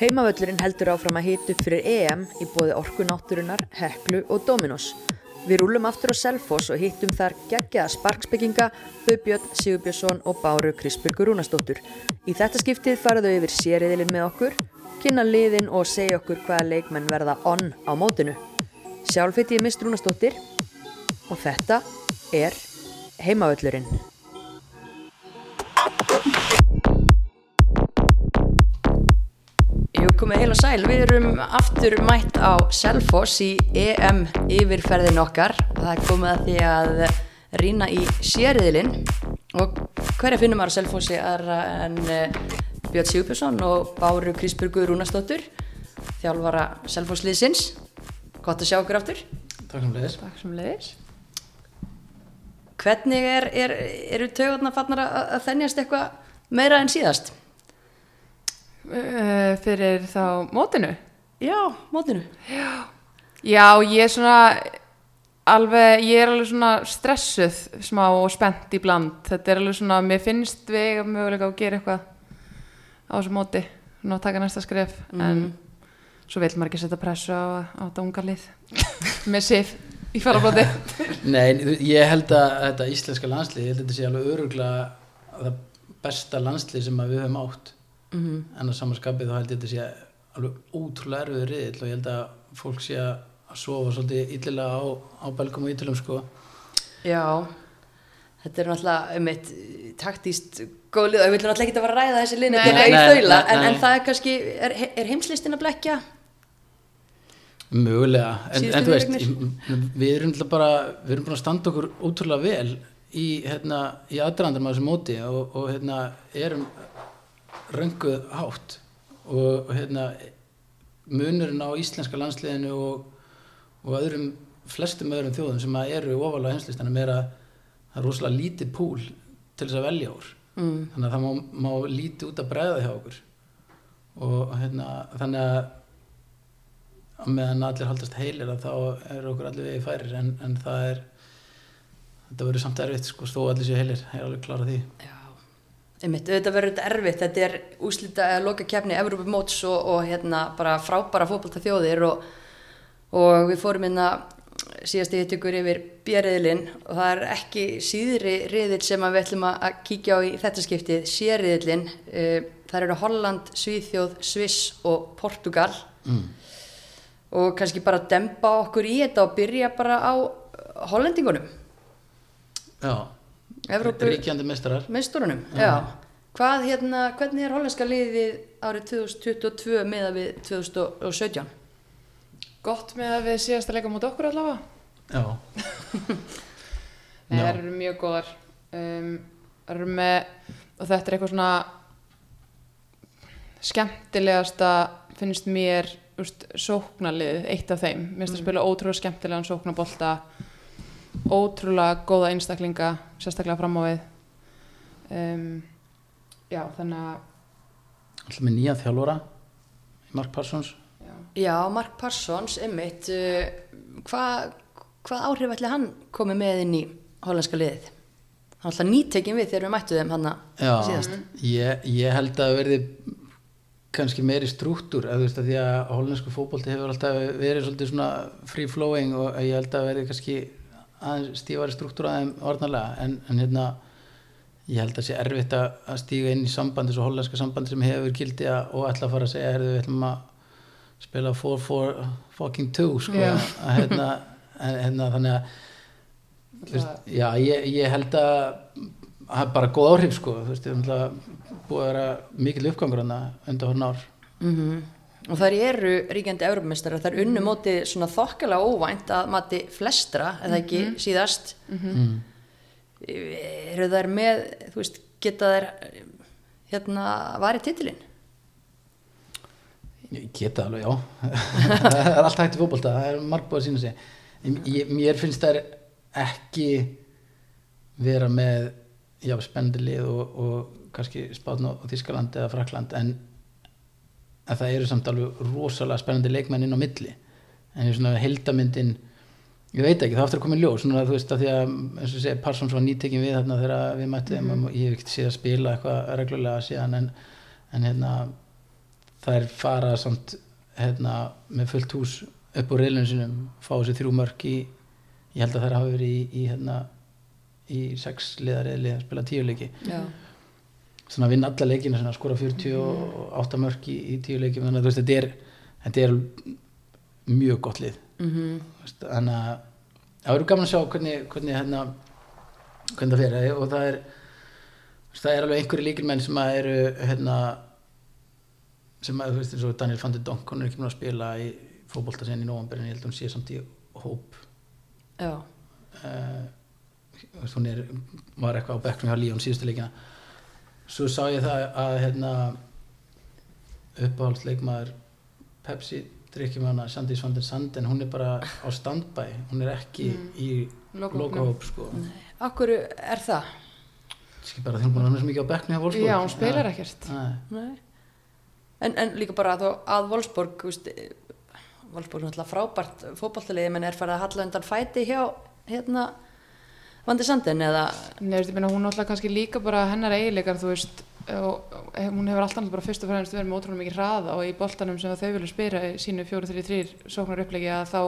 Heimavöllurinn heldur áfram að upp fyrir EM í bóði Orkunátturunar, Heklu og Dominos. Við rúlum aftur á Selfoss og hittum þar geggjaða sparksbygginga, Þaubjörn Sigurbjörnsson og Báru Krispurgur Rúnastóttur. Í þetta skiptið faraðu yfir sériðilinn með okkur, kynna liðin og segja okkur hvaða leikmenn verða onn á mótinu. Sjálf heit ég mist Rúnastóttir og þetta er Heimavöllurinn. Komið heil og sæl. Við erum aftur mætt á Selfoss í EM yfirferðin okkar. Það er komið að því að rýna í sériðilinn og hverja finnum maður á Selfossi er en eh, Björn Sigurbjörnsson og Báru Krisburgu Rúnastóttur, þjálfara Selfossliðsins. Gott að sjá okkur aftur. Takk sem leiðis. Takk sem leiðis. Hvernig er, er, eru taugarnar fannar að, að þennjast eitthvað meira en síðast? Uh, fyrir þá mótinu? Já, mótinu. já. Ég er svona alveg, ég er alveg svona stressuð smá og spennt í bland. Þetta er alveg svona, mér finnst við eiga möguleika að gera eitthvað á þessu móti, svona að taka næsta skref. En svo vil maður ekki setja pressu á, á þetta unga lið með sif í farabróti Nei, þú- ég held að þetta íslenska landslið, ég held að þetta sé alveg öruglega það besta landslið sem að við höfum átt Mm en á samanskapið þá held ég að þetta sé alveg ótrúlega erfiður riðill og ég held að fólk sé að sofa svolítið illilega á, á belgum og ítölum sko. Já, þetta er náttúrulega um eitt taktíst góð lið. Og við viljum náttúrulega ekki að fara að ræða þessi lið nei, en, en það er kannski, er, er heimslistin að blekja? mögulega, en, en þú veist við erum bara við erum búin að standa okkur ótrúlega vel í, hérna, í aðdrandum á þessu móti og, og hérna, erum rönguð hátt og og, hérna, munurinn á íslenska landsliðinu og, og öðrum flestum öðrum þjóðum sem að eru ofalega heimslistanum er að það er rosalega lítið púl til þess að velja úr. Mm. þannig að það má, má lítið út að bregða hjá okkur. Og hérna, þannig að á meðan allir haldast heilir að þá er okkur allir vegi færir en, en það er þetta verður samt erfitt sko, þó allir séu heilir ég er alveg klar að því. Já, einmitt, auðvitað verður þetta erfitt, þetta er úslita eða loka kefni Evrópumóts og, og hérna bara frábæra fótbolta þjóðir og, og við fórum hérna síðast í hittugur yfir björriðilinn og það er ekki síðri riðill sem að við ætlum að að kíkja á í þetta skiptið, sérriðillinn, uh, það eru Holland, Svíþjóð, Sviss og Portugal. Mm. og kannski bara dempa okkur í þetta og byrja bara á hollendingunum, Já, Evrópu ríkjandi meistarar. Meisturunum. Já. Hvað hérna, hvernig er hollenska liðið árið 2022 meða við 2017? gott með að við síðast að leika mútið okkur allavega. Já, það eru mjög góðar. Um, eru með og þetta er eitthvað svona skemmtilegasta finnst mér úst, sóknarlið, eitt af þeim. Mér finnst að spila ótrúlega skemmtilegan sóknabolta ótrúlega góða einstaklinga, sérstaklega fram á við um, já, þannig að alltaf með nýja þjálfara Mark Parsons já. Já, Mark Parsons, einmitt, uh, hvað hva áhrif ætli hann komið með inn í hollenska liðið? Er alltaf nýtekin við þegar við mættu þeim hann Já, síðast. ég, ég held að verði kannski meiri strúktúr að þú veist að því að hollensku fótbolti hefur alltaf verið svolítið svona free flowing og ég held að verði kannski aðeins stífari strúktúr aðeim orðnarlega en, en hérna ég held að sé erfitt að, stíga inn í sambandi svo hollenska sambandi sem hefur gildi að, og ætla að fara að segja herðu við ætlum að spila 4-4 fucking 2 sko Já. að hérna, en, hérna þannig að veist, já, ég, ég held að það er bara góð áhrif sko þú veist, ég held að búið að vera mikil uppgangur hana undan hún ár Mm Og þær eru ríkjandi Evrópumestara, þær unnu móti svona þokkalega óvænt að mati flestra, eða ekki síðast. mm. Eru þær með, þú veist, geta þær hérna varið titilinn? ég geta alveg, já það er alltaf hægt í fótbolta, það er marg búið að sína sig ég, mér finnst þær ekki vera með já, spennandi lið og, og kannski Spátn og Þískaland eða Frakland en að það eru samt alveg rosalega spennandi leikmenn inn á milli. En ég svona heldamyndin ég veit ekki, það aftur að koma í ljós svona, þú veist að því að, eins og segja, Parsons var nýtekin við þarna þegar við mættum mm ég hef ekkert séð að spila eitthvað reglulega síðan en, en hérna þær fara samt hérna, með fullt hús upp á reilinu sinum fá sér þrjú mörk í ég held að þær hafi verið í, í, hérna, í sex liðariðli að spila tíu leiki Já. Svona að vinna alla leikina svona, skora 48 mörk í, í tíu leiki þannig að þetta er, þetta er mjög gott lið. Þú veist, þannig að það verður gaman að sjá hvernig, hvernig, hérna, hvernig það fyrir og það er það er alveg einhverju líkilmenn sem að eru hérna, sem að þú veist eins og Daniel van de Donk hún er ekki mér að spila í fótbolta sinni í nóvambur en ég held að hún sé samt í hóp. Já. uh, hún er, var eitthvað á bekknum hjá Líón síðustu leikina svo sá ég það að hérna, uppáhaldsleikmaður Pepsi drikkjum hana Sandís van der Sanden hún er bara á standby hún er ekki í Logóhópnum. logohóp sko. Akkur er það? ekki bara því hún er búin að vera svo mikið á bekknum hjá Wolfsburg Já, hún spilar ekkert Nei. Nei. En, en líka bara að, að Wolfsburg, þú veist, Wolfsburg er náttúrulega frábært fótballtaliði, menn er farið að halla undan fæti hjá hérna Vandi Sandin eða? Nei, veist, meina, hún náttúrulega kannski líka bara hennar eiginleikar, þú veist, og og hún hefur alltaf bara fyrst og fremst verið með ótrúlega mikið hraða og í boltanum sem þau vilja spila í sínu 4-3-3 sóknar upplegi að þá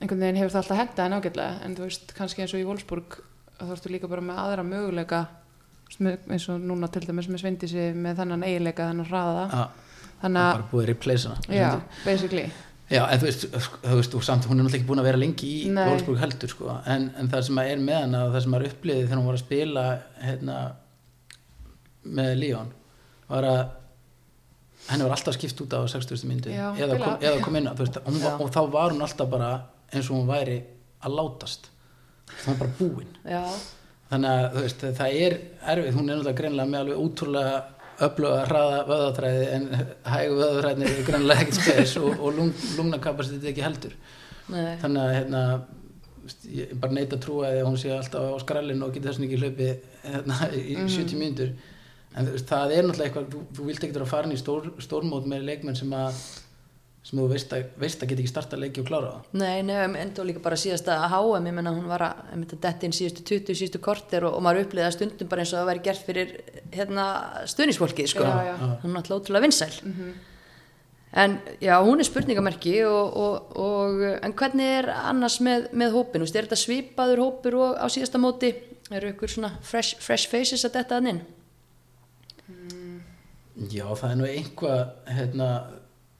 einhvern veginn hefur það alltaf henda en ágætlega en þú veist, kannski eins og í Wolfsburg þá ertu líka bara með aðra möguleika eins og núna til dæmis með Svindísi með þennan eiginleika, þennan hraða. Já, þannig bara að, búið að replace hana já, en þú veist, þú veist, og samt hún er náttúrulega ekki búin að vera lengi í. Wolfsburg heldur, sko, en, en það sem er með hana og það sem að er uppliðið þegar hún var að spila hérna með Líón var að henni var alltaf skipt út á 60. myndu eða, kom, eða kom inn á, veist, hún, og þá var hún alltaf bara eins og hún væri að látast. Hún var bara búin. Já, þannig að veist, það er erfið, hún er náttúrulega greinlega með alveg útrúlega öfluga hraða vöðatræði en hægu vöðatræðin er greinlega ekkert spes og, og lung, lungnakapasitet ekki heldur. Nei, þannig að hérna ég bara neita að trúa að hún sé alltaf á skrallinu og geti þess ekki hlaupið hérna, í 70 mínútur. En það er náttúrulega eitthvað þú, þú vilt ekki vera að fara í stór, stórmót með leikmenn sem að sem þú veist að, veist að geta ekki starta leiki og klára það. Nei, nei, enda og líka bara síðasta að HM, ég menna hún var að, ég myndi að detti inn síðustu 20, síðustu korter og, og maður upplýði að stundum bara eins og það væri gert fyrir hérna stuðnisfólkið, sko. Já, já. hún er alltaf ótrúlega vinsæl. En já, hún er spurningamerki og, og, og en hvernig er annars með, með hópin, þú veist, er þetta svipaður hópur og á síðasta móti, eru ykkur svona fresh, fresh faces að detta að inn? Já, það er nú einhvað hérna,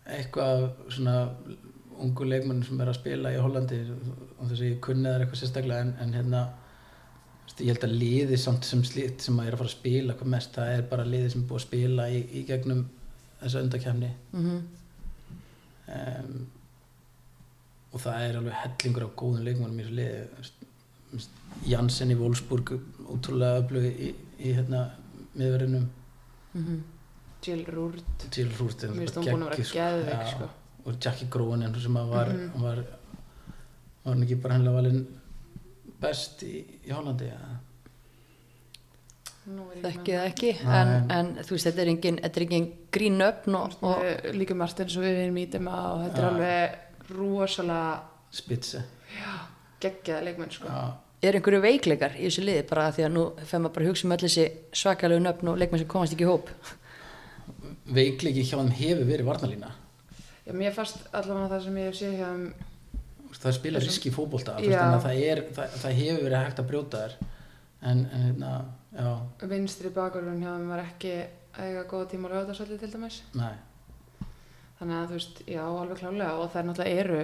eitthvað svona ungu leikmenn sem er að spila í Hollandi og þess að ég kunni það eitthvað sérstaklega en, en hérna ég held að liði samt sem slíkt sem að er að fara að spila hvað mest, það er bara liði sem er búið að spila í, í gegnum þessa undakefni mm um, og það er alveg hellingur af góðum leikmennum í þessu liði Jansen í Wolfsburg útrúlega öflug í, í hérna miðverðinum. -hmm. Jill Rúrt Jill er Mér finnst hún búin að vera geðveik, Já, sko. og Jackie Groen sem var, Mhm. var var hann ekki bara hennilega valinn best í, í Hollandi ja. þekki það ekki en, en þú veist, þetta er engin, þetta er engin grín öfn og, og líka Martins og við erum í þeim og þetta er Já. alveg rosalega Spitze geggjaða leikmenn sko. ja. er einhverju veikleikar í þessu liði bara því að nú fer maður bara að hugsa um öll þessi svakalegu nöfn og leikmenn sem komast ekki í hóp veikleiki hjá þeim hefur verið varnalína Já, mér fannst allavega það sem ég hef séð hjá þeim það spila riski fótbolta Já. þannig að það, er, það, það hefur verið hægt að brjóta þær. En, en hérna, já, vinstri bakverðun hjá þeim var ekki eiga góða tíma á lögadagsvalli til dæmis. Nei. Þannig að þú veist, já, alveg klálega og það náttúrulega eru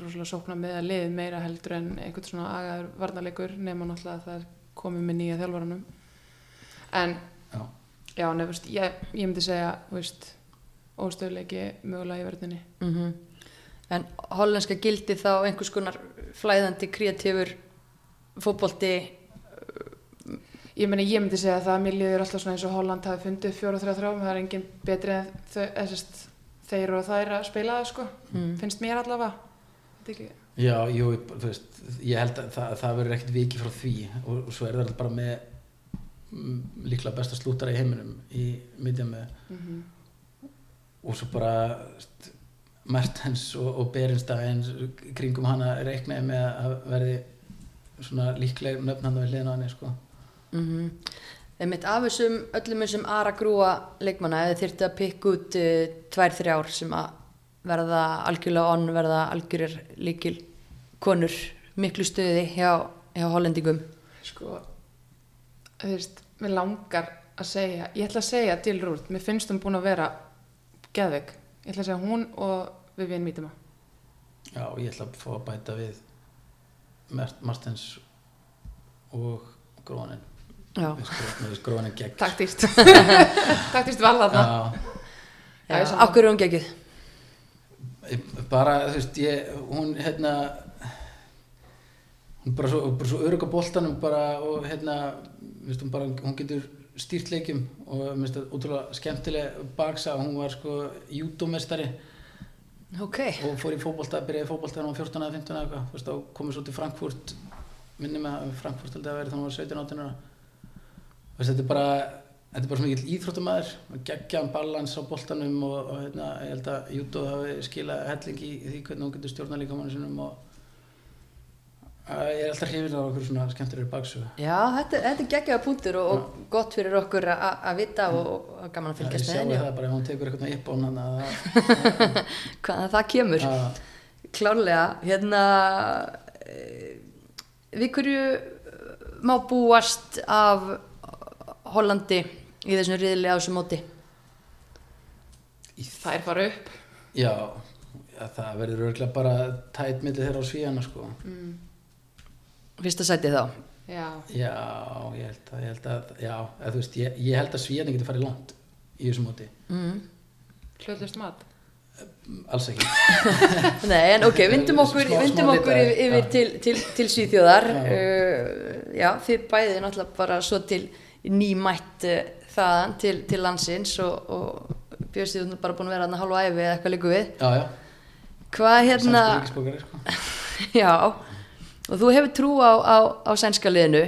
rosalega sókna með að lið meira heldur en einhvern svona agaður varnarleikur nema náttúrulega að það komið með nýja þjálfaranum. En já, já, nefnst, ég, ég myndi segja óstöðleiki mögulega í verðinni mm en hollenska gildi þá einhvers konar flæðandi, kreatífur fótbolti? Ég meni, ég myndi segja það að mér líður alltaf svona eins og Holland hafi fundið 4-3-3 það er engin betri en þau, sest, þeir og þær að spila það sko. Mm. finnst mér allavega. Þetta ekki- já, jú, þú veist ég held að það, það verður ekkert viki frá því og, og svo er það bara með líklega besta slútara í heiminum í miðjum með Mhm. og svo bara Mertens og, og Berinstein kringum hana reiknaði með að verði svona líkleg nöfn hann við hliðina á henni sko. Mm Einmitt af þessum, öllum þessum ara grúa leikmanna, eða þyrfti að pikka út uh, tvær, þrjár sem að verða algjörlega onn, verða algjörir líkil konur, miklu stöði hjá, hjá hollendingum. sko þú veist, mér langar að segja ég ætla að segja Jill Root, mér finnst hún búin að vera geðveik, ég ætla að segja hún og Vivian Mítima. Já, ég ætla að fá að bæta við Mert Martins og Grónin. Grónin gegn. Taktist taktist val þarna. Já, Já, ég já sammála. okkur er hún geggjuð. ég- bara, þú veist, ég, hún, hérna hún er bara svo, bara svo örugga boltanum bara og hérna, hún bara hún getur stýrt leikjum og mér finnst það ótrúlega skemmtileg baksa hún var sko júdómestari Ok, og fór í fótbolta, byrjaði þegar hún var 14 eða 15 eða eitthvað, þú veist, þá komið svo til Frankfurt minni með að Frankfurt held að verið þannig að hún var 17 18 ára. Þú veist, þetta er bara þetta er bara svo mikill íþróttumæður geggjaðan balans á boltanum og, og hérna, ég held að Júdó hafi skilað helling í, því hvernig hún getur stjórna líka manni sinum og að ég er alltaf hrifin á okkur svona skemmtilegur baksögu já, þetta, þetta er geggjaða punktur og, og gott fyrir okkur að að vita og, og gaman að ég fylgjast með sjá henni það og bara ef hún tekur eitthvað upp á hann að hvaðan það kemur. Klárlega, hérna, eh, við hverju má búast af Hollandi í þessum riðli á þessum móti? þær fara upp já, það verður örgulega bara tætt milli þeirra á svíjana sko mm. Fyrsta sæti þá. já, Já, ég held að, ég held að, já, þú veist, ég, ég held að Svíðan geti farið langt í þessum móti, Mm. hljóðlust mat alls ekki. Nei, en ok, vindum okkur, Smá- smá vindum okkur yfir, yfir til, til, til Svíþjóðar. Já. Uh, já, þið bæðið náttúrulega bara svo til nýmætt uh, þaðan til, til landsins og, og bjöðst þið bara búin að vera hann að hálfa æfi eða eitthvað líku við. Já, já, Hvað hérna, sko. já, og þú hefur trú á, á, á sænska liðinu.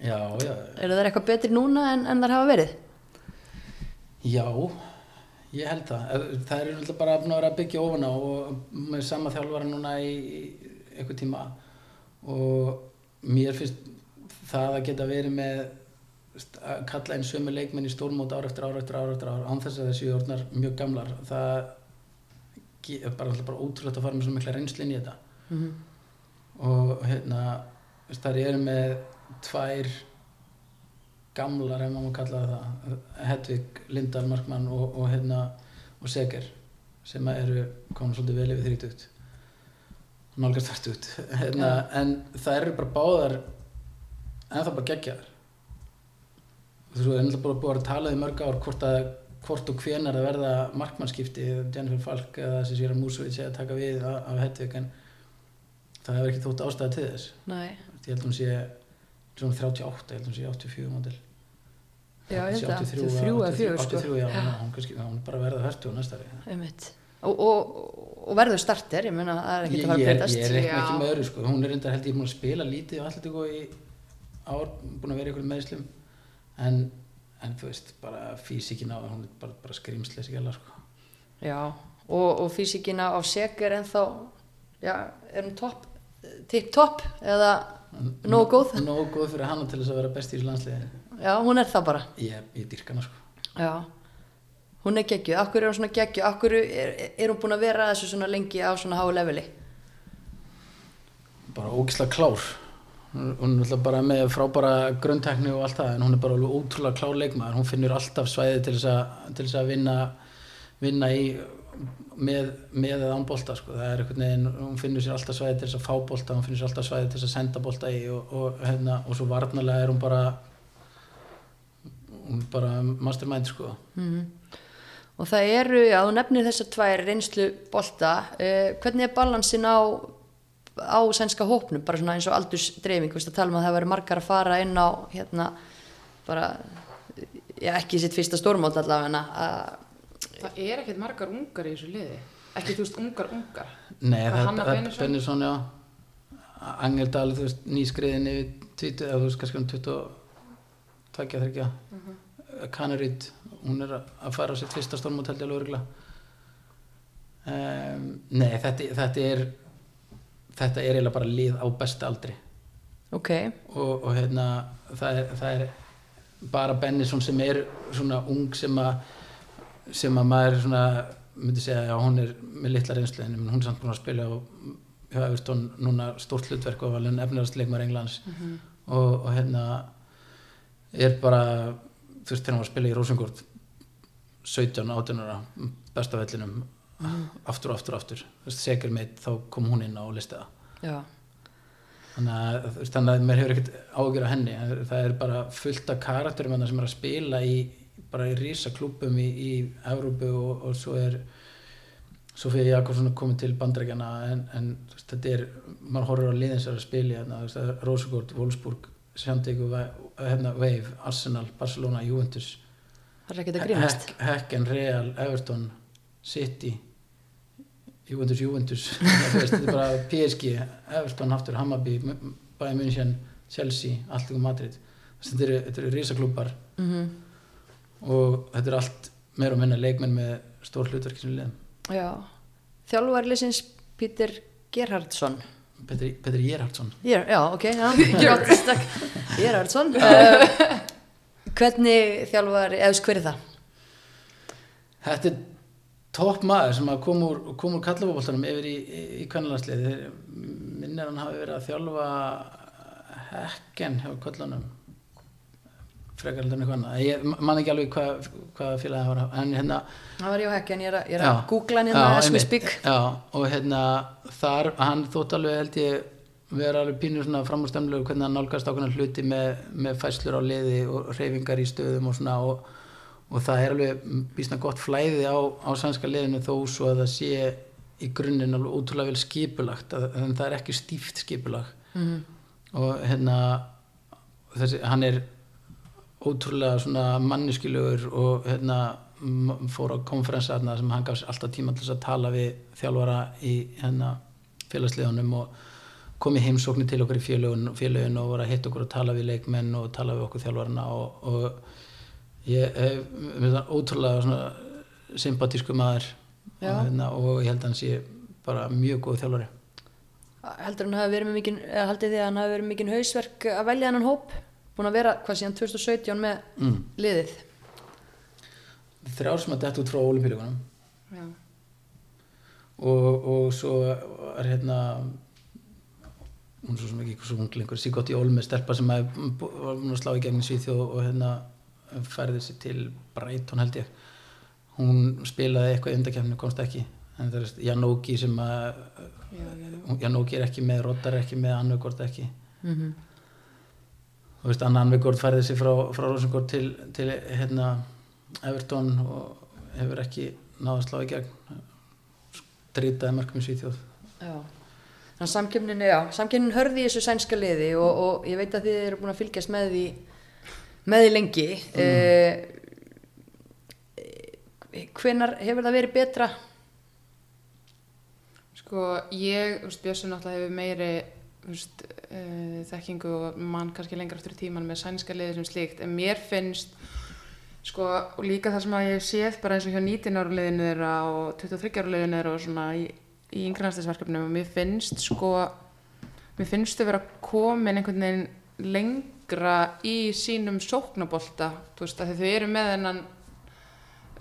Já, já, Eru það eitthvað betri núna en, en þar hafa verið? já, ég held það. Það er bara að byggja ofan á og með sama þjálfara núna í einhver tíma og mér finnst það að geta verið með að kalla inn sömu leikmenn í stórmót ár eftir ár eftir ár eftir ár án þess að þessi orðnar mjög gamlar það er bara, bara ótrúlegt að fara með svo mikla reynslu inn í þetta Mm og hérna þar eru með tvær gamlar ef maður kalla það Hedvig, Lindahl, Markmann og, og hérna og Seger sem eru komin svolítið vel yfir þrítugt. Nálgast þartugt hérna, en það eru bara báðar en það bara geggjaðar. Þú veist, það er náttúrulega bara búið að tala í mörg ár hvort að hvort og hvenar að verða markmannskipti Jennifer Falk eða þessi Sýra Músovic að taka við af Hedvig en það hefur ekki þótt ástæða til þess Nei, ég held hún sé svona 38, ég held hún sé 84 model já, ég held að 83 83 eða 4 sko. 83, já, já. Hún, er bara að verða hörtu á næsta ári Einmitt. Og, og, og verður starter, ég meina það er ekki ég, að fara að ég, breytast. ég er ekki, Já. ekki með öðru sko. hún er reyndar held ég búin að spila lítið á Atletico í ár, búin að vera einhverjum meðslum en, en þú veist, bara físíkin á hún er bara, bara skrýmslega sig gæla sko. Já, og, og físikina á sek er ennþá, já, er hún topp, tipp topp eða nógu góð? nógu góð fyrir hana til þess að vera best í þessu landsliði Já, hún er það bara. ég, ég dyrka hana sko. Já, hún er geggjuð. Akkur er hún svona geggjuð? Akkur er, er hún búin að vera þessu svona lengi á svona háu leveli? bara ógislega klár hún er alltaf bara með frábæra grönntekni og allt það en hún er bara ótrúlega klár leikmaður hún finnur alltaf svæði til þess að, til þess að vinna, vinna í með, með eða án bolta sko. það er einhvern veginn, hún finnur sér alltaf svæði til þess að fá bolta, hún finnur sér alltaf svæði til þess að senda bolta í og, og, hérna, og svo varnarlega er hún bara hún er bara mastermind sko Mm. Og það eru, já, þú nefnir þessar tvær reynslu bolta. Uh, hvernig er balansin á, á sænska hópnum? Bara svona eins og aldursdreifing, veist að tala um að það verður margar að fara inn á, hérna, bara, já, ekki sitt fyrsta stórmót allavega, að það er ekkert margar ungar í þessu liði. Ekki þú veist ungar ungar. Nei, það er já. Angerdal, þú veist, nýskriðin yfir 20, eða þú veist, kannski um 22, 23 Mhm. Kanarit, hún er að fara á sitt fyrsta stórmót held ég alveg örgulega um, Nei, þetta, þetta er þetta er eiginlega bara lið á besta aldri. Ok, og, og hérna það er, það er bara Bennison sem er svona ung sem að sem að maður svona myndi segja að hún er með litla reynslu en hún er samt búin að spila á hjá Evertón núna stórt hlutverk og valin efnilegastleikmar Englands. Og, og hérna er bara þú veist þegar hann var að spila í Rosengård 17, 18 ára besta vellinum aftur og aftur og aftur. Þú veist, segir meitt þá kom hún inn á listaða Já, þannig að, þú veist, þannig að mér hefur ekkert ágjör á henni, En það er bara fullt af karakterum sem er að spila í bara í rísa klúbum í, í Evrópu og, og svo er Sofía Jakobsson komið til bandrækjana en, en veist, þetta er maður horfir á liðin sem er að spila í hérna, Rosengård, Wolfsburg Sjandik og hérna, Wave, Arsenal, Barcelona, Juventus. Hecken, Real, Everton City Juventus, Juventus. Þetta er bara PSG Everton, Haftur, Hammarby Bayern München, Chelsea, allt ykkur Madrid þetta eru, eru risaklúpar mm og þetta er allt meira og minna leikmenn með stór hlutverki sem liðum. Já, þjálfarlisins Pítur Gerhardsson. Petri Gerhardsson. Ég, já, ok, Gerhardsson. Uh, Hvernig þjálfar, eða hver er það? Þetta er topp maður sem kom úr, kom úr kallafóboltanum yfir í, í, í kvennalandslið minnir hann hafi verið að þjálfa hekken hjá kollanum frekar en eitthvað annað. Ég man ekki alveg hvað hva félagi það var. En hérna Það var ég á hekki en ég er að, ég er að googla hann hérna as we speak. Og hérna þar, hann þótt alveg held ég vera alveg pínur svona framúrstemlegu hvernig hann nálgast ákveðna hluti með, með fæslur á liði og reyfingar í stöðum og svona og, og það er alveg býsna gott flæði á, á sænska liðinu þó svo að það sé í grunninn alveg ótrúlega vel skipulagt að, en það er ekki stíft skipulag. Mhm. og hérna þessi, hann er ótrúlega svona manniskilugur og hérna fór á konferensa þarna sem hann gaf sér alltaf tíma til þess að tala við þjálfara í hérna félagsliðunum og kom í heimsóknir til okkur í félögun, félögun og voru að hitta okkur og tala við leikmenn og tala við okkur þjálfarana og, og ég hef finnst hann ótrúlega svona sympatísku maður hérna, og ég held að hann sé bara mjög góð þjálfari. Heldur hann hafi verið með mikinn, haldið því að hann hafi verið mikinn hausverk að velja hennan hóp Búin að vera, hvað síðan 2017 með mm. liðið þrjár sem að detta út frá olimpíuleikunum Já. og, og svo er hérna hún er svo sem ekki svo ung lengur Sigott í Olmi stelpa sem að var búin að slá í gegn Svíþjóð og hérna færði sér til Brighton held ég hún spilaði eitthvað í undakefninu komst ekki en það er Janóki sem að. Janóki er ekki með Roddar er ekki með Annugord ekki mm -hmm. Þú veist Anna Annugord færði sér frá, frá Rosengård til, til hérna Everton og hefur ekki náða að slá í gegn. Drýtaði í Svíþjóð. Já. Þannig að samkjöfnin, já, samkjöfnin hörði í þessu sænska liði og, og ég veit að þið eru búin að fylgjast með því með því lengi. Mm. hvenar hefur það verið betra? Sko, ég, Bjössi náttúrulega hefur meiri veist, uh, þekkingu og mann kannski lengra aftur í tíman með sænska liði sem slíkt, en mér finnst sko, og líka það sem að ég séð bara eins og hjá 19 ára liðinu þeirra og 23 ára liðinu þeirra og svona í, í yngræðastisverkefnum og mér finnst sko mér finnst þau vera komin einhvern veginn lengra í sínum sóknabolta, þú veist, að þau eru með þennan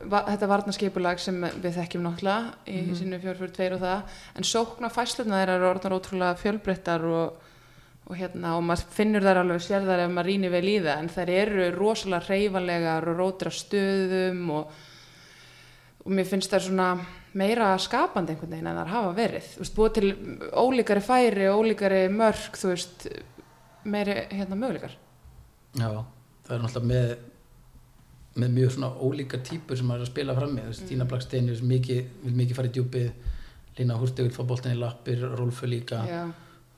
va þetta varnarskipulag sem við þekkjum náttúrulega í mm -hmm. sínu 442 og það en sókna fæsluna þeirra eru orðnar ótrúlega fjölbreyttar og, og hérna og maður finnur þær alveg sér þær ef maður rýnir vel í það en þær eru rosalega reyfanlegar og rótra stöðum og, og mér finnst þær svona meira skapandi einhvern veginn en þær hafa verið veist, búið til ólíkari færi ólíkari mörk, þú veist meiri hérna möguleikar Já, það er náttúrulega með með mjög svona ólíka típur sem maður er að spila fram með, mm. Stína Blakstein mikið, vil mikið fara í djúpið. Lína Húrsti vil fá boltin í lappir, Rolfur líka.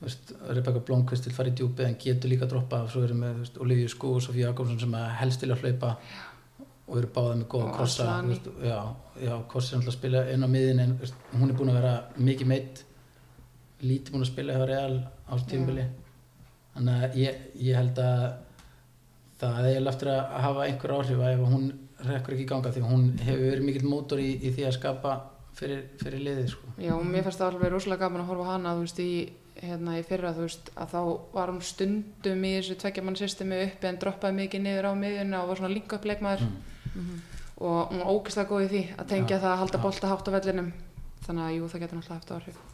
Þú veist, Rebecca Blomqvist vil fara í djúpið en getur líka að droppa. Og svo erum við Olivia Skó og Sofía Jakobsson sem helst til að hlaupa. Og eru báða með góða krossa já, já, Kossi er náttúrulega að spila inn á miðin en veist, hún er búin að vera mikið meitt lítið búin að spila hjá Real á þessu tímabili. Þannig að ég, ég held að það er eftir að hafa einhver áhrif að ef hún rekkur ekki í ganga því hún hefur verið mikill mótor í, í því að skapa fyrir, fyrir liðið sko. Já, og mér fannst það alveg rosalega gaman að horfa hana, þú veist, í hérna í fyrra þú veist að þá var hún stundum í þessu tveggja mann systemi uppi en droppaði mikið niður á miðjuna og var svona link up leikmaður og hún var ógeðslega góð í því að tengja það að halda bolta hátt á vellinum. Þannig að jú það getur náttúrulega haft áhrif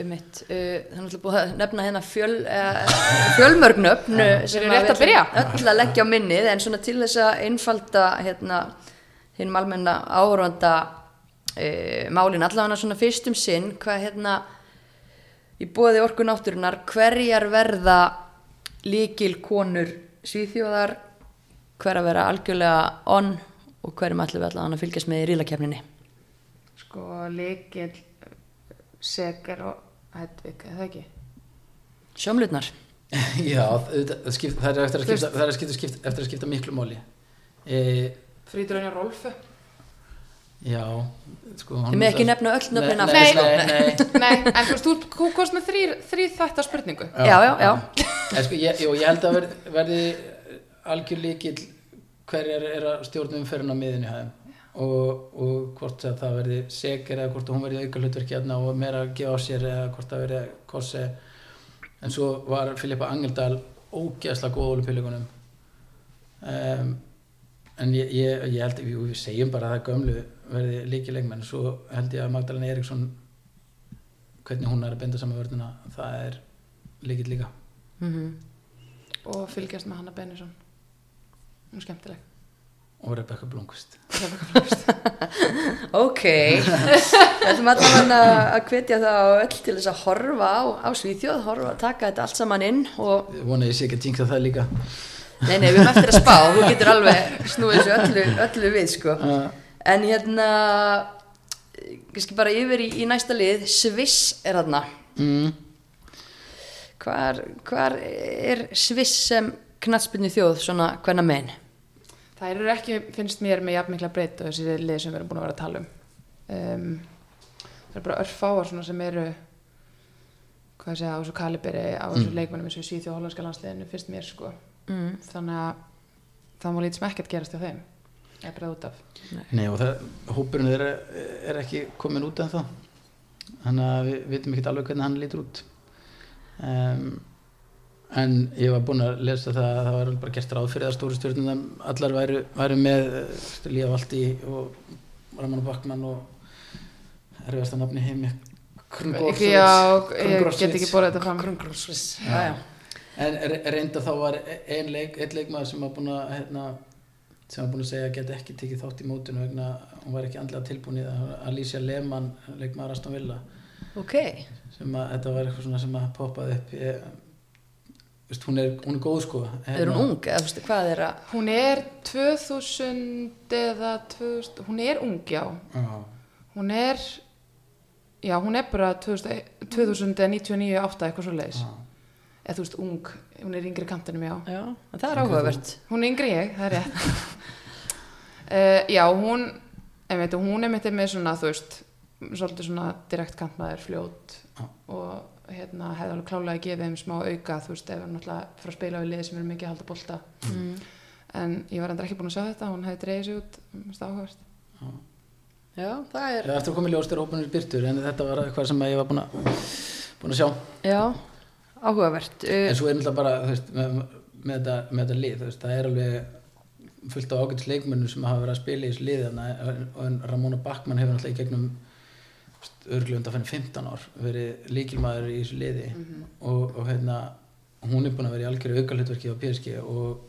um mitt, uh, það er náttúrulega búið að nefna hérna fjöl, uh, fjölmörgnöfn Við erum rétt að byrja. öll að leggja á minnið en svona til þess að einfalda hérna hinn almenna áhörvanda uh, málin allavega svona fyrst um sinn hvað hérna í bóði orku náttúrunar hverjar verða líkil konur svíþjóðar hver að vera algjörlega on og hverjum ætlum við allavega að fylgjast með í rílakefninni sko leikil segar og Hedvig, eða ekki? Sjómlutnar Já, það, skipt, það er eftir að skipta, er að skipta, skipta, eftir að skipta miklu máli. E, Frítur Anja Rolfu Já sko, Þið með ekki nefna öll nöfnin Nei, nei, nei, nei. Nei, en þú veist, þú komst með þrý, þrý þætta spurningu. Já, já, já. En sko, ég, jú, ég held að verði, verði algjör líkil hverjar er að stjórnum umferðin á miðinni hæðum og, og hvort að það verði segur eða hvort hún verði auka hlutverki hérna og meira að gefa á sér eða hvort það verði kossi en svo var Filippa Angeldal ógeðslega góð ólupilligunum um, en ég, ég, ég held að við segjum bara að það gömlu verði líki leikmenn svo held ég að Magdalena Eriksson hvernig hún er að benda saman vörðuna það er líkill líka. Mhm. og fylgjast með Hanna Bennisson Hún er skemmtileg og Rebecca Blomqvist. Ok, við ætlum allavega að hvetja það á öll til þess að horfa á, á Svíþjóð, horfa, taka þetta allt saman inn og, Ég vona að ég sé ekki að jinxa það líka. Nei, nei, við erum eftir að spá, þú getur alveg snúið þessu öllu, öllu við, sko. En hérna, kannski bara yfir í, í næsta lið, Sviss er þarna. mm, Hvar, hvar er Sviss sem knatsbyrni þjóð, svona hvenna megin? Það eru ekki, finnst mér, með jafn mikla breytt og þessi lið sem við erum búin að vera að tala um. um það eru bara örfáar svona sem eru hvað ég segja, á þessu kaliberi á þessu leikmennum eins og í Svíþjóð hollandska landsliðinu finnst mér sko. Mm. Þannig að það má lítið sem ekkert gerast hjá þeim. Ég breið út af. Nei og það, hópurinn er, er ekki komin út en þá þannig að við vitum ekki alveg hvernig hann lítur út um, en ég var búinn að lesa það að það var bara gert ráð fyrir að stóru stjórnum allar væru, væru með uh, Líða Valdi og Raman Bakman og erfiðasta nafni heimi Ekki, já, ég get ekki borðið þetta fram. Já. En re- reynda þá var ein leik, einn leikmaður sem var búinn að hérna, sem var búinn að segja að geta ekki tekið þátt í mótinu vegna hún var ekki andlega tilbúin í það Alicia Lehmann, leikmaður Aston Villa. Ok, sem að þetta var eitthvað svona sem að poppaði upp ég, veist, hún, er, hún er góð sko er hún ung, eða veist, hvað er að, Hún er 2000 eða 2000, hún er ung, já. Já, Hún er, já, hún er bara 2000, 2099, 8, eitthvað svo leiðis. já. Eða þú veist, ung, hún er yngri kantinum, já. já, það er áhugavert. Hún er yngri ég, það er rétt. uh, já, hún, einmitt, hún er mitt með svona, þú veist, svolítið svona direkt kantmaður, fljót Já. og hérna hefði alveg klálega að gefa þeim smá auka, þú veist, ef hann náttúrulega fyrir að spila við liði sem eru mikið að halda bolta. Mm. En ég var endur ekki búin að sjá þetta, hún hefði dreigið sig út, það áhugavert. Já, það er, Það er eftir að koma í ljós þegar hópunir byrtur en þetta var eitthvað sem ég var búinn að, búinn að sjá já, áhugavert. En svo er náttúrulega bara þú veist, með, með, þetta, með þetta lið þú veist, það er alveg fullt af ágætis leikmönnum sem hafa verið að spila í þessu lið þarna, og en Ramóna Backmann hefur náttúrulega í gegnum örglum undan fenni 15 ár verið líkilmaður í þessu liði. Og, og hérna hún er búin að vera í algjöru aukalhutverki á PSG og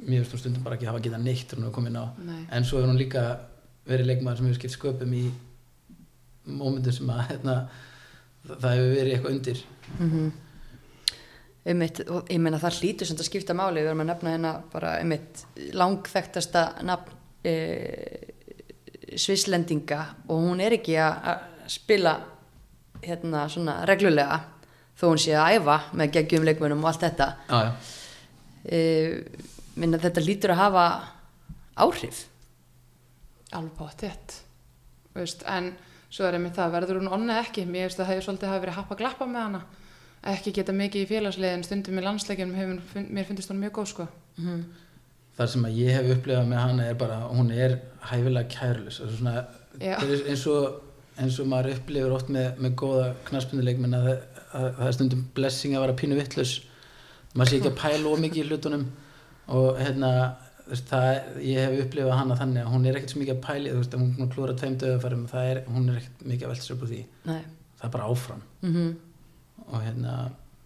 mér finnst hún stundum bara ekki hafa getað neitt hún er komin á. Nei. en svo er hún líka verið leikmaður sem hefur skipt sköpum í mómentum sem að hérna, það hefur verið eitthvað undir. Mm einmitt, og ég meina það hlýtur sem þetta skipta máli, við erum að nefna hérna bara einmitt langþekktasta nafn e, svislendinga og hún er ekki að að spila hérna svona reglulega þó hún sé að æfa með geggjum leikmönum og allt þetta. Já, já. e, minna þetta hlýtur að hafa áhrif. Alveg báttið veist, en svo er einmitt það verður hún onnið ekki? Mér veist að það hefur svolítið hafi verið happa glappa með hana. Ekki geta mikið í félagsliðin stundum í landsleikjum hefur, fun- mér finnst hún mjög góð sko. Mm. það sem að ég hef upplifað með hana er bara hún er hæfilega er eins og eins og maður upplifir oft með, með góða knaspunuleikminn að, að, að það er stundum blessing að vera pínu vittlus maður sé ekki að pæla ómikið í hlutunum og hérna það, ég hef upplifað hana þannig að hún er ekkert svo mikið að pæli þú veist, að hún klúra er, hún er ekkert mikið að velta sér upp úr því. Nei. það er bara áfram. Mm og hérna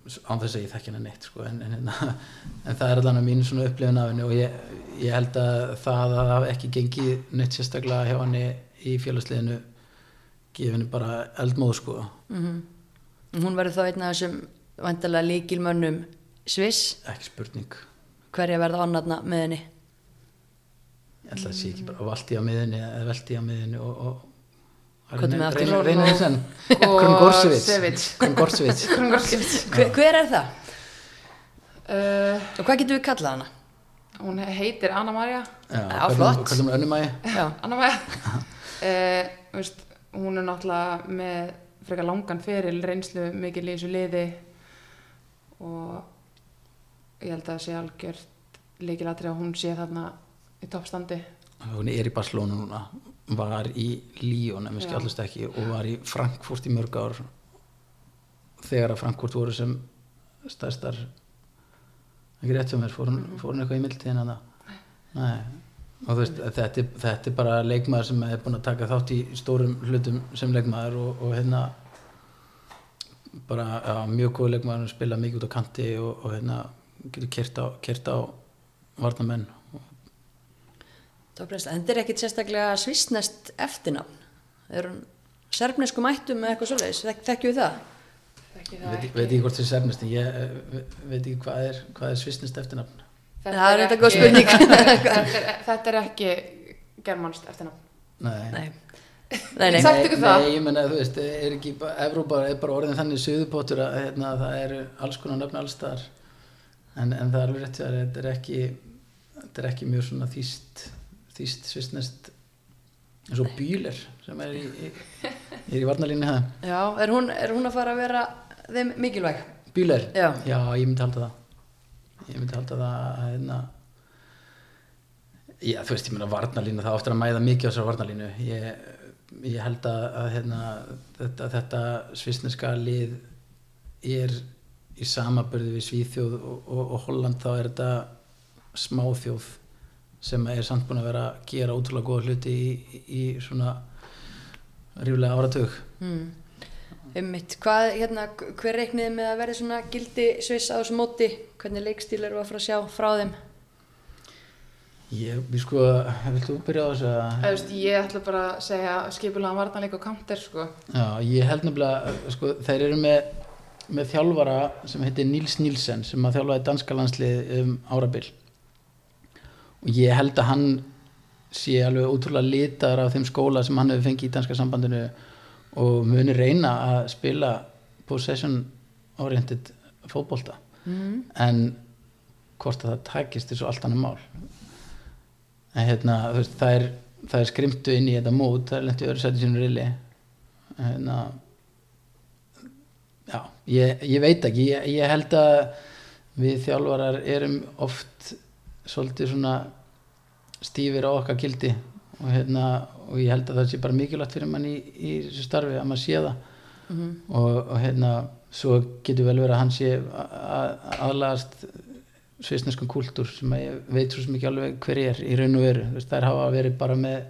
án þess að ég þekki henni neitt sko, en, en, hérna, en það er allan að mín svona upplifun af henni og ég, ég held að það að það ekki gengið neitt sérstaklega hjá henni í félagsliðinu gefið henni bara eldmóð sko. -hmm. Hún verður þá einn af þessum vandalega líkilmönnum Sviss, ekki spurning. Hverja verða ánarna með henni? Ég held að sé ekki bara valdi á miðinni eða veldi á miðinni og, og Krungorsevic Krungarskipt hver, er það? uh, Og hvað getum við kallað hana? hún heitir Anna Maria Já, flott. kallum við önnumægi Já, Anna Maja uh, hún er náttúrulega með frekar langan feril reynslu mikil í þessu liði og ég held að það sé algjört leikilatri að hún sé þarna í toppstandi. Hún er í Barcelona núna var í Líón en við Já. skjallast ekki og var í Frankfurt í mörg ár þegar að Frankfurt voru sem stærstar. Ekki rétt hjá mér, fór hún, fór hún eitthvað í mildtíðin hana nei. og þú veist, þetta, er- þetta er bara leikmaður sem er búin að taka þátt í stórum hlutum sem leikmaður og, og hérna bara já, mjög góð leikmaður að spila mikið út á kanti og, og hérna getur kert á, á varnamenn toppræsla. En þetta er ekkit sérstaklega svissnest eftirnafn. Er hún serbnesku mættum með eitthvað svoleiðis? Þek, þekkjum við það? Þekki það veit, ekki. veit ekki hvort það er sernist en ég eh, ve- veit ekki hvað er, hvað er svissnist eftirnafn Það er þetta góð spurning. þetta, er, þetta ekki germanst eftirnafn Nei, Nei. Nei, nei. Sagt ykkur það? Nei, ég menna, þú veist, er ekki Evrópa er bara orðin þannig suðupótur að hérna, það eru alls konar nöfn allstaðar en, en það er alveg rétt að þetta er ekki þetta er ekki mjög svona þýst þýst svissnest eins og bíler sem er í, í, er í varnalínu það Já, er hún, er hún að fara að vera þeim mikilvæg? Bíler? Já. ég myndi halda það ég myndi halda það að hérna Já, þú veist, ég meina varnalínu, það áttur að mæða mikið á þessar varnalínu ég, ég held að, hérna, þetta, þetta svisneska lið er í samaburði við Svíþjóð og, og, og Holland þá er þetta smáþjóð sem er samt búin að vera að gera ótrúlega góða hluti í, í svona ríflega áratug Mm. Einmitt, hvað, hérna, hver reikniði með að verði svona gildi sviss á þessu móti? Hvernig leikstíl eru að fara að sjá frá þeim? Ég, við sko, vilt þú byrja á þessu að Eða, veist, ég ætla bara að segja skipulega varnanleik og counter sko. Já, ég held nefnilega, sko, þeir eru með, með þjálfara sem heitir Nils Nielsen sem að þjálfaði danska landslið um árabil og ég held að hann sé alveg útrúlega litaður af þeim skóla sem hann hefur fengið í danska sambandinu og muni reyna að spila possession oriented fótbolta. Mm. en hvort að það takist er svo allt annað mál. En hérna, veist, það er er skrimtu inn í þetta mót það er lent í öðru sæti sínum rili. Hérna já, ég, ég veit ekki ég, ég held að við þjálfarar erum oft svolítið svona stífir á okkar gildi og hérna og ég held að það sé bara mikilvægt fyrir mann í, í þessu starfi að maður sé það. Mhm. og, og hérna svo getur vel verið að hann sé að- að- aðlagast svisneskum kúltúr sem að ég veit svo sem ekki alveg hver er í raun og veru. Þú veist, þær hafa verið bara með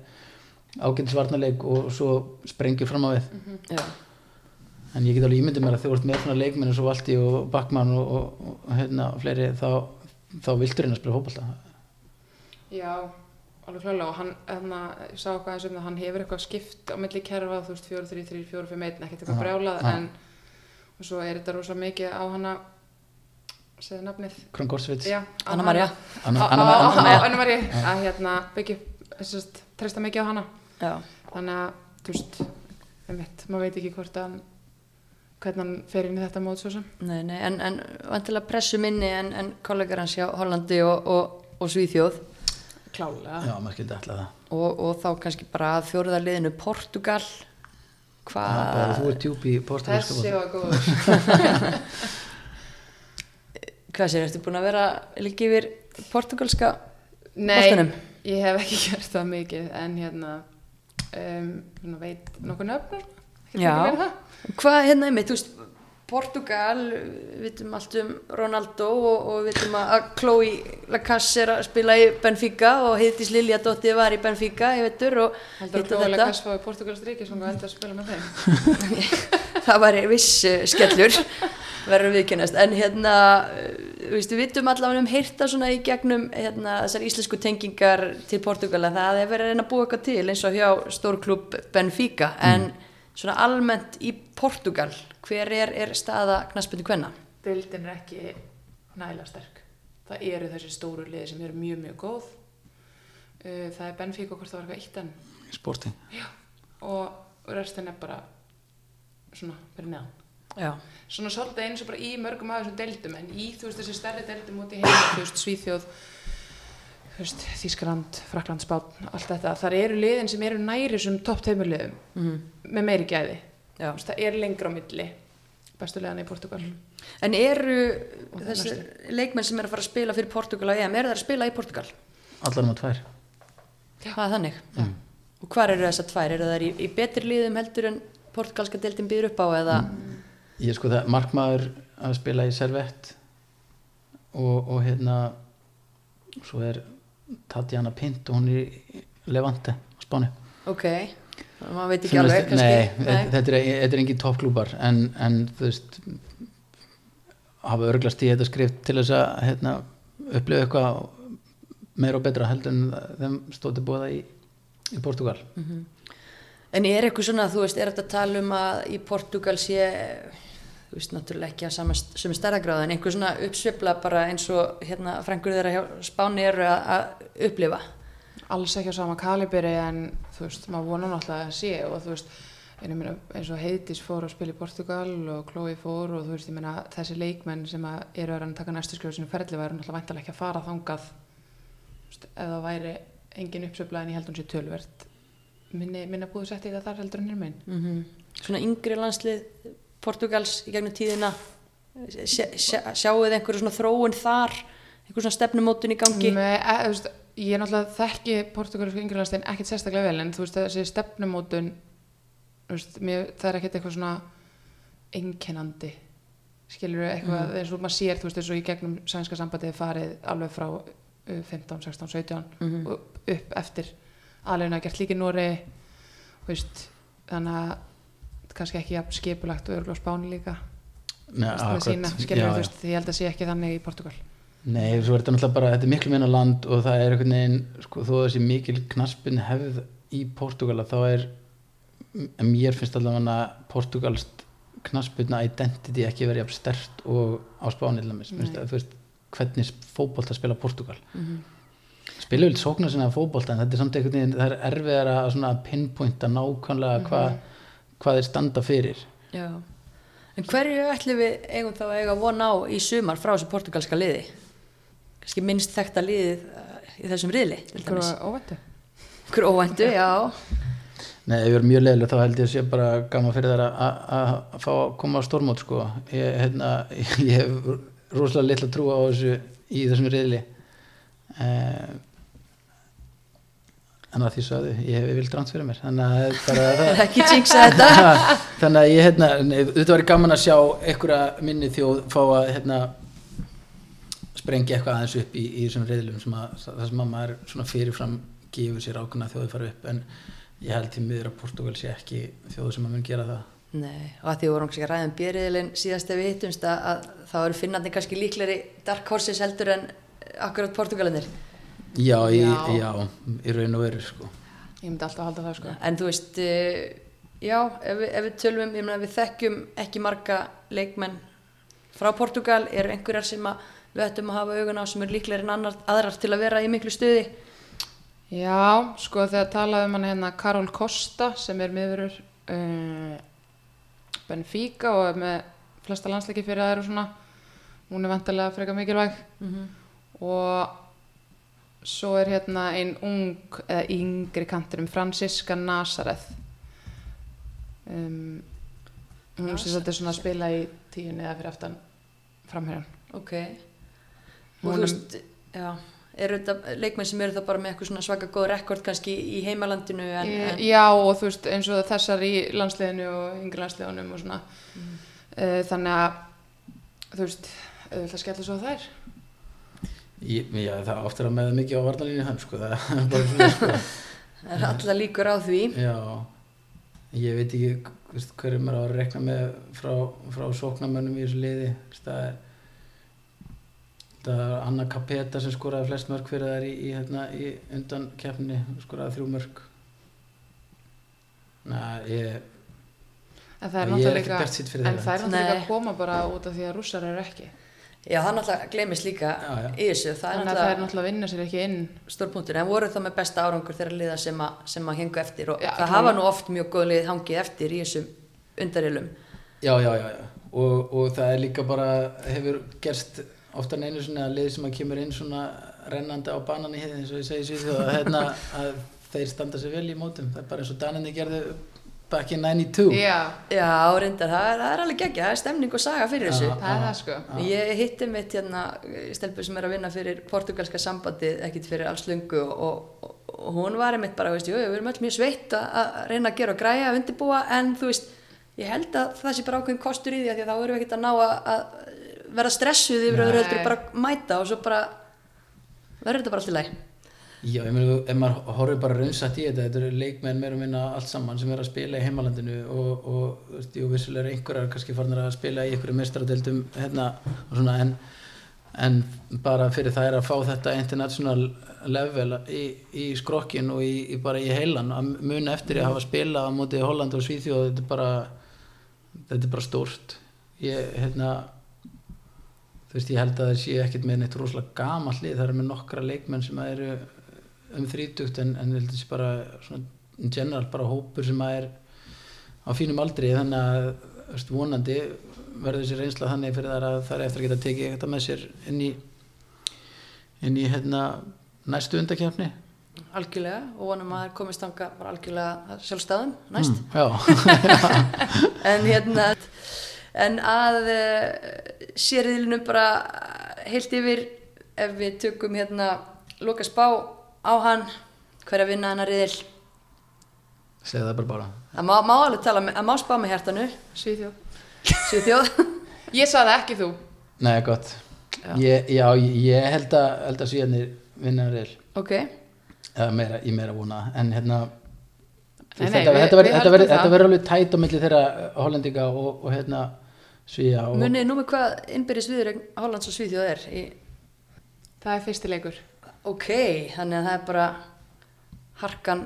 ágætisvarnarleik og svo sprengju fram á við. Já, en ég get alveg ímyndið mér að þegar þú ert með svona leikmenn eins og Valdi og Backmann og, og, og hérna fleiri þá, þá viltur hérna að spila fótbolta. Já, alveg klálega og hann, hérna, ég sá eitthvað eins um það, hann hefur eitthvað skipt á milli kerfa, þú veist, 4, 3, 3, 4, 5, 1, ekkert eitthvað Já, brjálað, já. en og svo er þetta rosa mikið á hana, segðu nafnið, Kron Gorsvits já, á Anna María. Anna- Á- Anna- á- á- Anna- á- Anna María, að hérna, byggja, treysta mikið á hana, já, þannig að, þú veist, mitt, maður veit ekki hvort hann, hvernig hann fer inn í þetta mót svo sem. nei, nei, en, en vantilega pressu minni en, en kollegar hans hjá Hollandi og, og, og Svíþjóð Klálega. Já, maður skildi alltaf það og, og þá kannski bara að fjóruða liðinu Portugal hvað, þú ert djúpi í portugalska Þessi var góður. hvað sér, ertu búin að vera líka yfir portugalska Nei, boltanum? ég hef ekki gert það mikið en hérna um, veit nokkuð nöfn og svona. Ekki Já. Hvað hérna einmitt, þú veist, Portugal, við vitum allt um Ronaldo og, og við vitum að Chloe Lacasse er að spila í Benfica og Heiðdís Lilja Dóttir var í Benfica, ég veitur, og Heldur hitt og Klóðulega Kass fái Portugalst ríki sem heldur að spila með þeim. það var viss skellur, verður viðkennast. En hérna, þú veist, við vitum allavega um heyrta svona í gegnum hérna, þessar íslensku tengingar til Portugala, það er verið að reyna að búa eitthvað til eins og hjá stórklub Benfica, en svona almennt í Portugal, hver er, er staða knaspinu hvenna? Deildin er ekki nægilega sterk. Það eru þessi stóru liði sem eru mjög, mjög góð. Uh, Það er Benfica hvort það var eitthvað eitt en sporting og restin er bara svona fyrir neðan. Já. Svona svolítið eins og bara í mörgum af þessum deildum en í þú veist þessi stærri deildum út í heim, þú veist Svíþjóð, þú veist Þískaland, Frakland, Spán, allt þetta. Þar eru liðin sem eru næri sem topp tveimur liðum Mm með meiri gæði. Veist, það er lengra á milli bestu liðan í Portugal. En eru þessi leikmenn sem eru að fara að spila fyrir Portugal á EM, eru það að spila í Portugal? allar um að tvær Það er þannig. Mm. Og hvar eru þessar tvær? Eru það í, í betri liðum heldur en portugalska deildin býður upp á eða? ég sko það markmaður að spila í Servett og, og hérna svo er Tatjana Pint og hún er Levante á Spáni. Ok, maður veit ekki alveg kannski. nei, þetta er, þetta er engin toppklúbar en, en þú veist hafa örglast í þetta skrift til þess að hérna, upplifa eitthvað meira og betra heldur en þeim stóti búða í, í Portugal En er eitthvað svona, þú veist, er þetta að tala um að í Portugal sé, þú veist, náttúrulega ekki að sama, sömu stærðagráð, en einhver svona uppsvifla bara eins og hérna frængur þeirra hjá Spáni eru að, upplifa? alls ekki á sama kaliberi en þú veist, maður vonar náttúrulega að sé og þú veist, meina eins og Heiðdís fór að spila í Portugal og Chloe fór og þú veist, ég meina þessi leikmenn sem eru að taka næstu skrifu sinu ferli væri náttúrulega væntalega ekki að fara þangað. Veist, ef það væri engin uppsöfla en ég held hún sé tölvert minni, minna búið sett í það þar heldur en hér megin. Mm Svona yngri landslið Portugals í gegnum tíðina, sjá, sjá, sjáuð einhverju svona þróun þar, einhverju svona stefnumótun í gangi? Með, e, veist, ég er náttúrulega þekki portugalsku yngriðlastin ekkert sérstaklega vel en þú veist þessi stefnumótun veist, mér, það er ekkert eitthvað svona einkennandi skilur eitthvað eins og maður sér þú veist eins og í gegnum sænska sambandið farið alveg frá uh, 15, 16, 17 Mhm. og upp eftir aðleguna gert líka Nóri þannig að kannski ekki jafn skipulagt og örgulega spáni líka Nei, akkurat. sína, skilur þú veist, ég held að sé ekki þannig í Portugal Nei, svo er þetta náttúrulega bara, þetta er miklu minna land og það er einhvern veginn, sko, þó að þessi mikil knaspin hefð í Portugala þá er, mér finnst allavega portugalst knaspinna identity ekki verið jafn stert og á Spáni til dæmis, það, hvernig fótbolt að spila Portugal. Mhm. Spila vel sóknar sinna fótbolt en þetta er samt einhvern veginn, það er erfiðar að pinpointa nákvæmlega Mhm. hvað, hvað þeir standa fyrir. Já. En hverju ætlum við eigum þá að eiga von á í sumar frá þessu portugalska liði? Kannski minnst þekta liðið uh, í þessum riðli, til dæmis. Einhverju óvæntu Hver óvæntu, já. Nei, ef ég er mjög leiðileg þá held ég að sé bara gaman fyrir þær að- fá að koma á stórmót sko. Ég, hérna, ég hef rosalega litla trú á þessu í þessum riðli. Eh, en að því sagði, ég hef vilt rans fyrir mér. Þannig að þannig að ég, hérna, þetta var gaman að sjá einhverja minni þjóð fá að hérna, sprengja eitthvað aðeins upp í, í þessum riðlum sem að, það sem að maður svona fyrirfram gefur sér ákveðna þjóði fara upp en ég held til miður að Portugal sé ekki þjóðu sem að mun gera það Nei, og að því við vorum kannski að ræða um björriðilinn síðast ef við hittumst að, að þá eru finnandi kannski líkleri dark horses heldur en akkurat portugalinir. Já, í, Já. já, í raun og veru sko. Ég myndi alltaf halda það sko En þú veist, uh, já, ef við, ef við tölum, ég meina við þekkjum ekki marga leikmenn frá Portugal, eru einhverjar sem að við ættum að hafa augun á sem eru líklegir en annar, aðrar til að vera í miklu stuði. Já, sko þegar talaði um hann hérna Karol Costa sem er miðurur uh, Benfica og er með flesta landsleiki fyrir svona hún er vantilega frekar mikilvæg og svo er hérna ein ung eða yngri kantur um Franziska Nazareth. Um, hún sem þetta svona að spila í tíunni eða fyrir aftan framherjan Ok. Og þú veist, já, eru þetta leikmenn sem eru þá bara með eitthvað svona svaka góð rekord kannski í heimalandinu en, en Já og þú veist eins og þessar í landsliðinu og yngri landsliðunum og svona. Uh, þannig að þú veist auðvitað skella svo þær Ég, já, það áttur að með mikið á varnalínu hann sko, það er bara svona sko. það er alltaf líkur á því. Já, ég veit ekki veist, hverjum er að rekna með frá, frá sóknarmönnum í þessu liði það er það er Anna Capeta sem skoraði flest mörg fyrir þær í, í, hérna, í undan keppni skoraði þrjú mörg Næ, ég en það er er náttúrulega það er að koma bara út af því að rússar eru ekki já það náttúrulega gleymist líka Já, já. í þessu það er þannig að það er náttúrulega að vinna sér ekki inn stórpunktur en voru það með besta árangur þeirra liða sem að, sem að hengu eftir og Já, það klálega. hafa nú oft mjög góð lið hangið eftir í þessum undarilum Já, já, já, já. Og, og það er líka bara, hefur gerst ofta einu svona lið sem að kemur inn svona rennandi á banan í heiði eins og ég segi sér að, hérna, að þeir standa sér vel í mótum. Það er bara eins og Daninni gerðu back in 92. já, já reyndar, það það er alveg geggja, það er stemning og saga fyrir þessu. Er það sko. Ég hitti mitt hérna stelpu sem er að vinna fyrir portugalska sambandið ekkit fyrir alls lungu og, og, og hún var einmitt bara, veist, jú, við erum öll mjög sveitt að, að reyna að gera og græja að undirbúa en þú veist, ég held að það sé bara ákveðin kostur í því að því að þá erum við ekkert að ná að, að vera stressuð yfir öðru heldur bara mæta og svo bara verður þetta bara allt í læg Já, ég meina, ef maður horfir bara raunsatt í þetta, þetta eru leikmenn meira og minna allt saman sem er að spila í heimalandinu og, og veist, jú, vissulega eru einhverjar kannski farnir að spila í einhverju mestaradeildum hérna og svona, en, en bara fyrir það er að fá þetta international level í, í skrokkin og í, í bara í heilan að muna eftir að hafa spilað á móti Holland og Svíþjóð, þetta er bara þetta er bara stórt. Ég, hérna þú veist, ég held að það sé ekkert með neitt rosalega gamall lið, það eru með nokkra leikmenn sem eru um þrítugt en, en ég held að það sé bara svona, general, bara hópur sem að er á fínum aldri, þannig að veist, vonandi verður þessi reynsla þannig fyrir þar að það er eftir að geta tekið þetta með sér inn í inn í hérna næstu undakefni algjörlega og vonum að það komist þanga bara algjörlega sjálfstæðum næst. Mm, en hérna en að uh, sériðilinu bara heilt yfir ef við tökum hérna loka spá á hann hver að vinna hennar riðil. Segðu það bara bara það má, má alveg tala það má spá með hjartanu. Svíþjóð. Svíþjóð. Ég sagði ekki þú. Nei, gott. Já. Ég, já, ég held að, held að síðanir vinna reyl ok, eða meira, ég meira vona. En hérna Nei, nei, þetta, verður- alveg tætt á milli þeirra hollendinga og, og hérna svíja og munið nú með hvað innbyrðis viður Hollands og Svíþjóð er í, það er fyrsti leikur ok, þannig að það er bara harkan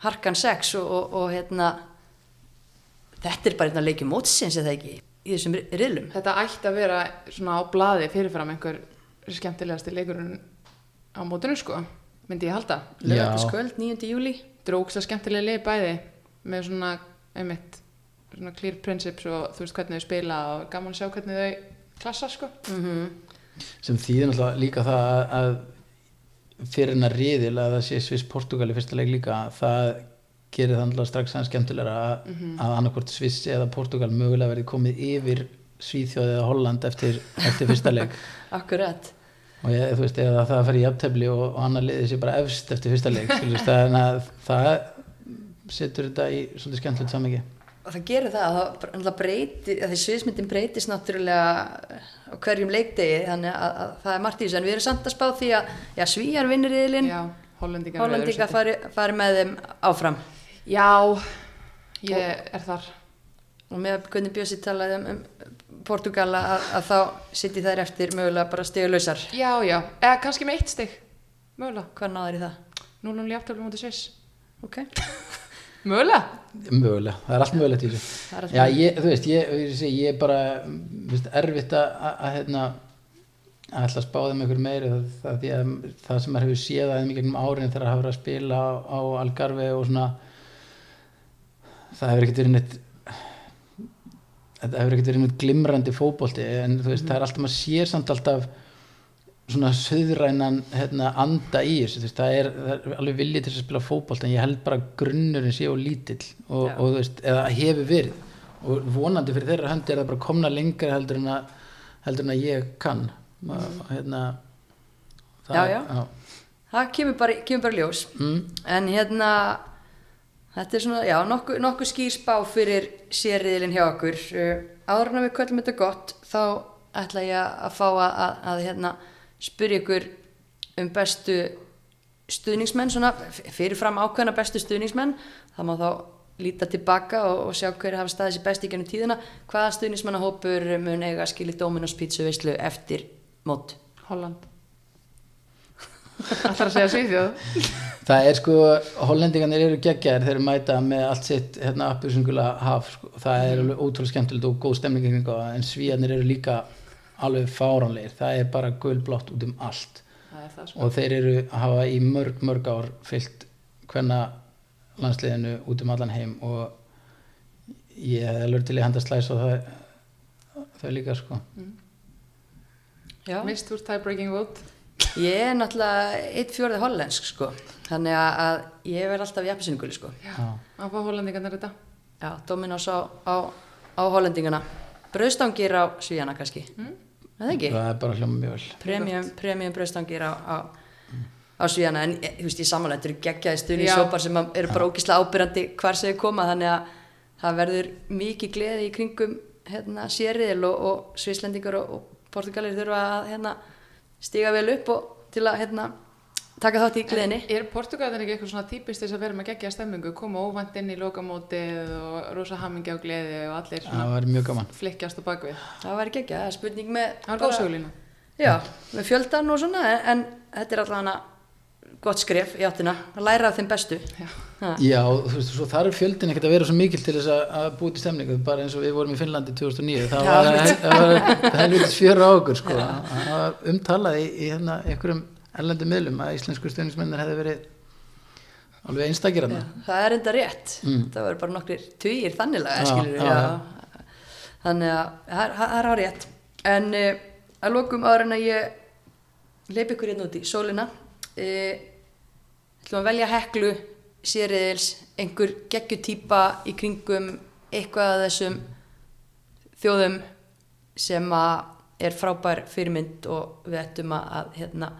harkan sex og, og, og hérna þetta er bara hérna leikjum mótsins eða ekki? Í þessum ri- riðlum. Þetta ætti að vera svona á blaði fyrirfram einhver skemmtilegasti leikurinn á mótinu sko myndi ég halda. Já. lögataskvöld 9. júli dróks að skemmtilega lið bæði með svona einmitt svona clear principes og þú veist hvernig þau spila og gaman að sjá hvernig þau klassa sko. Sem þýðir náttúrulega líka það að, að fyrir hennar riðil að það sé Sviss Portugal í fyrsta leik líka það gerir það náttúrulega strax aðeins skemmtilegra að, að annarkvort Sviss eða Portugal mögulega verið komið yfir Svíþjóð eða Holland eftir, eftir fyrsta leik. Akkurat. Og ég, þú veist, eða það fer í jafntefli og, og annar liðið sé bara efst eftir fyrsta leik þannig að það setur þetta í svolítið skemmtilegt og það gerir það, það breyti því sviðsmyndin breytist náttúrulega á hverjum leikdegi þannig að, að það er margt í þessu. En við erum samt að spá því að já, svíjar vinnir hollendingar Hollandíka fari, fari með þeim áfram. Já, ég er þar. Og með hvernig Bjössi talaði um, um Portugal að, að þá sitti þær eftir mögulega bara stigulausar já, já, eða kannski með eitt stig mögulega, hvað náður í það? 0-0 í aftöflum mútið Sviss. Ok, mögulega, mögulega, það er allt mögulegt í þessu. Það Já, ég, þú veist, ég, ég, ég, ég er bara veist, erfitt að, að, að hérna að ætla að spá þeim einhver meiri það, það, að það sem maður hefur séð aðeins í gegnum árin þegar það hefur verið að spila á, á Algarve og svona það hefur ekkert verið neitt þetta hefur ekkert verið neitt glimrandi fótbolti en þú veist, það er alltaf, maður sér samt alltaf svona söðrænan hérna, anda í þessu, veist, það er, það er alveg viljið til að spila fótbolt en ég held bara grunnurinn sé og lítill og, Já. og þú veist, eða hefur verið og vonandi fyrir þeirra höndi er það bara komna lengra heldur en að, heldur en að ég kann mm. hérna, Það Já, er- já. það kemur bara, kemur bara ljós Mm. en hérna þetta er svona, já, nokkuð nokku skýr spá fyrir sérriðilinn hjá okkur uh, áður en að við köllum þetta gott þá ætla ég að fá að, að, að hérna, spyrja ykkur um bestu stuðningsmenn svona, fyrirfram ákveðna bestu stuðningsmenn. Það má þá líta tilbaka og, og sjá hverju hafa staðið sér best í gennum tíðina. Hvaða stuðningsmannahópur mun eiga skilið Dominos pizza veislu eftir mót? Holland. Ætlar að segja Svíþjóð? Það er sko, hollendingarnir eru geggjaðir þeir eru mæta með allt sitt hérna haf, sko. það er alveg ótrúlega skemmtilegt og góð stemning það, en svíjarnir eru líka alveg fáránlegir, það er bara gulblátt út um allt Það er það sko og þeir eru að hafa í mörg, mörg ár fyllt hvenna landsliðinu út um allan heim og ég hef alveg til í handa slæs og það, það líka sko Já. Mist úr tie-breaking vote Ég er náttúrulega eitt fjórði hollensk sko, þannig að, ég verð alltaf í appisinguli sko. Já, að fá hollendingarnir þetta Já, Dominos á, á, á hollendingana. Brauðstangir á svíjana kannski. Mm. Það ekki? það er bara hljóma mjög vel. Premium, premium brauðstangir á, á, á svíjana, en þú veist, ég samanlega, þetta eru geggjaði stuðnisópar sem að eru bara ógislega ábyrrandi hvar sem þau koma, þannig að það verður mikið gleði í kringum hérna, sériðil og, og svislendingar og, og portugalir þurfa að hérna, stiga vel upp og til að hérna, taka þátt í gleðinni. Er Portugalin ekki eitthvað svona típist þess að vera með geggja stemmingu koma óvænt inn í lokamótið og rosa hamingi á gleði og allir svona það var mjög gaman flikkjast á bakvið Það væri ekki það er spurning með Það var góð sögulína Já, með fjöldan og svona en, en þetta er allavega gott skref í áttina að læra af þeim bestu Já. Ha. Já, þú veist, svo þarf fjöldin ekkert að vera svo mikil til þess að, að búið til stemningu, bara eins og við vorum í Finnlandi 2009, það Já, var, einmitt. það var helvitis fjör það var erlendum miðlum að íslensku stjórnismennir hefði verið alveg einstakir hann. Það er enda rétt Mm. það verður bara nokkrir tugir þannilega skilur já, þannig að það er- það á rétt en uh, að lokum áður en að ég leipi ykkur hérna út í sólina uh, ætlum að velja heklu sériðils, einhver geggjutýpa í kringum eitthvað af þessum þjóðum sem að er frábær fyrirmynd og við ættum að, að hérna,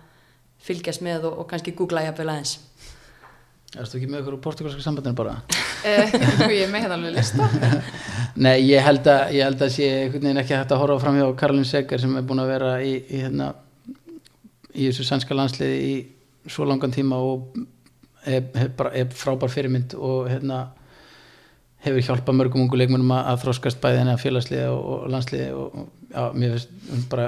fylgjast með og, og kannski googla jafnvel aðeins Erstu ekki með ykkur úr portugalska sambandinu bara? Eh, Ég er með hérna alveg lista Nei, ég held að, ég held að sé einhvern veginn ekki hægt að horfa fram hjá Karolin Seger sem er búin að vera í, í, hérna, í þessu sænska landsliði í svo langan tíma og er, er, bara, er frábær fyrirmynd og hérna, hefur hjálpað mörgum ungu leikmennum að, að þróskast bæði henni að félagsliði og, og landsliði og, já, mér finnst hún bara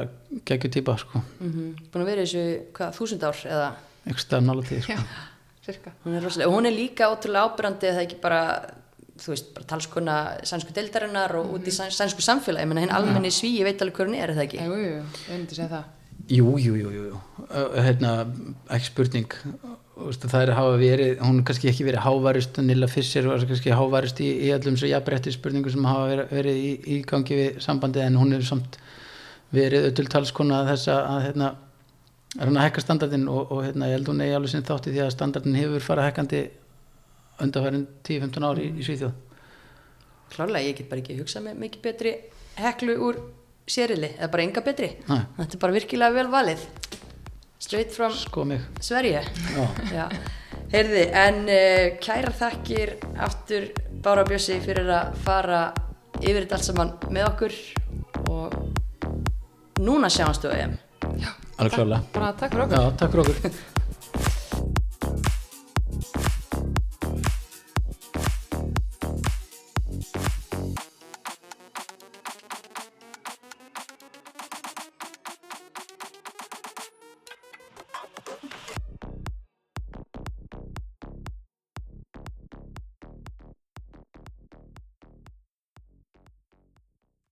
geggju típa sko, mm búin að vera þessu, hvað, þúsund ár eða? Einhvers staðar nála tíð sko. Er og hún er líka ótrúlega ábyrrandi það er ekki bara, þú veist, bara talskona sænsku deildarinnar og út í sæns- sænsku samfélagi, ég menna hinn almenni svíi veit alveg hver hún er, er það ekki? Jú, jú, jú, ég myndi segja það. Jú, jú, jú, jú, jú. Ö, hérna, ekki spurning það er hafa verið, hún er kannski ekki verið hávarist, Nilla Fisser var kannski hávarist í, í allum svo jafnbretti spurningum sem hafa verið, verið í, í gangi við sambandi en hún hefur samt verið öll talskona þess að, að hérna, er hann að hekka standardin og, og hérna, ég held hún eigi alveg sinn þátti því að standardin hefur farið hekkandi undanfærin 10-15 ári í, í Svíþjóð. Klárlega, ég get bara ekki hugsað með mikið betri heklu úr sérili, eða bara enga betri. Nei. þetta er bara virkilega vel valið straight from sko Sverige. Heyrði, en uh, kæra þakkir aftur Bára Bjössi fyrir að fara yfir þetta allt saman með okkur og núna sjáumstu á EM. Alveg klálega Bara takk fyrir okkur. Já, takk fyrir okkur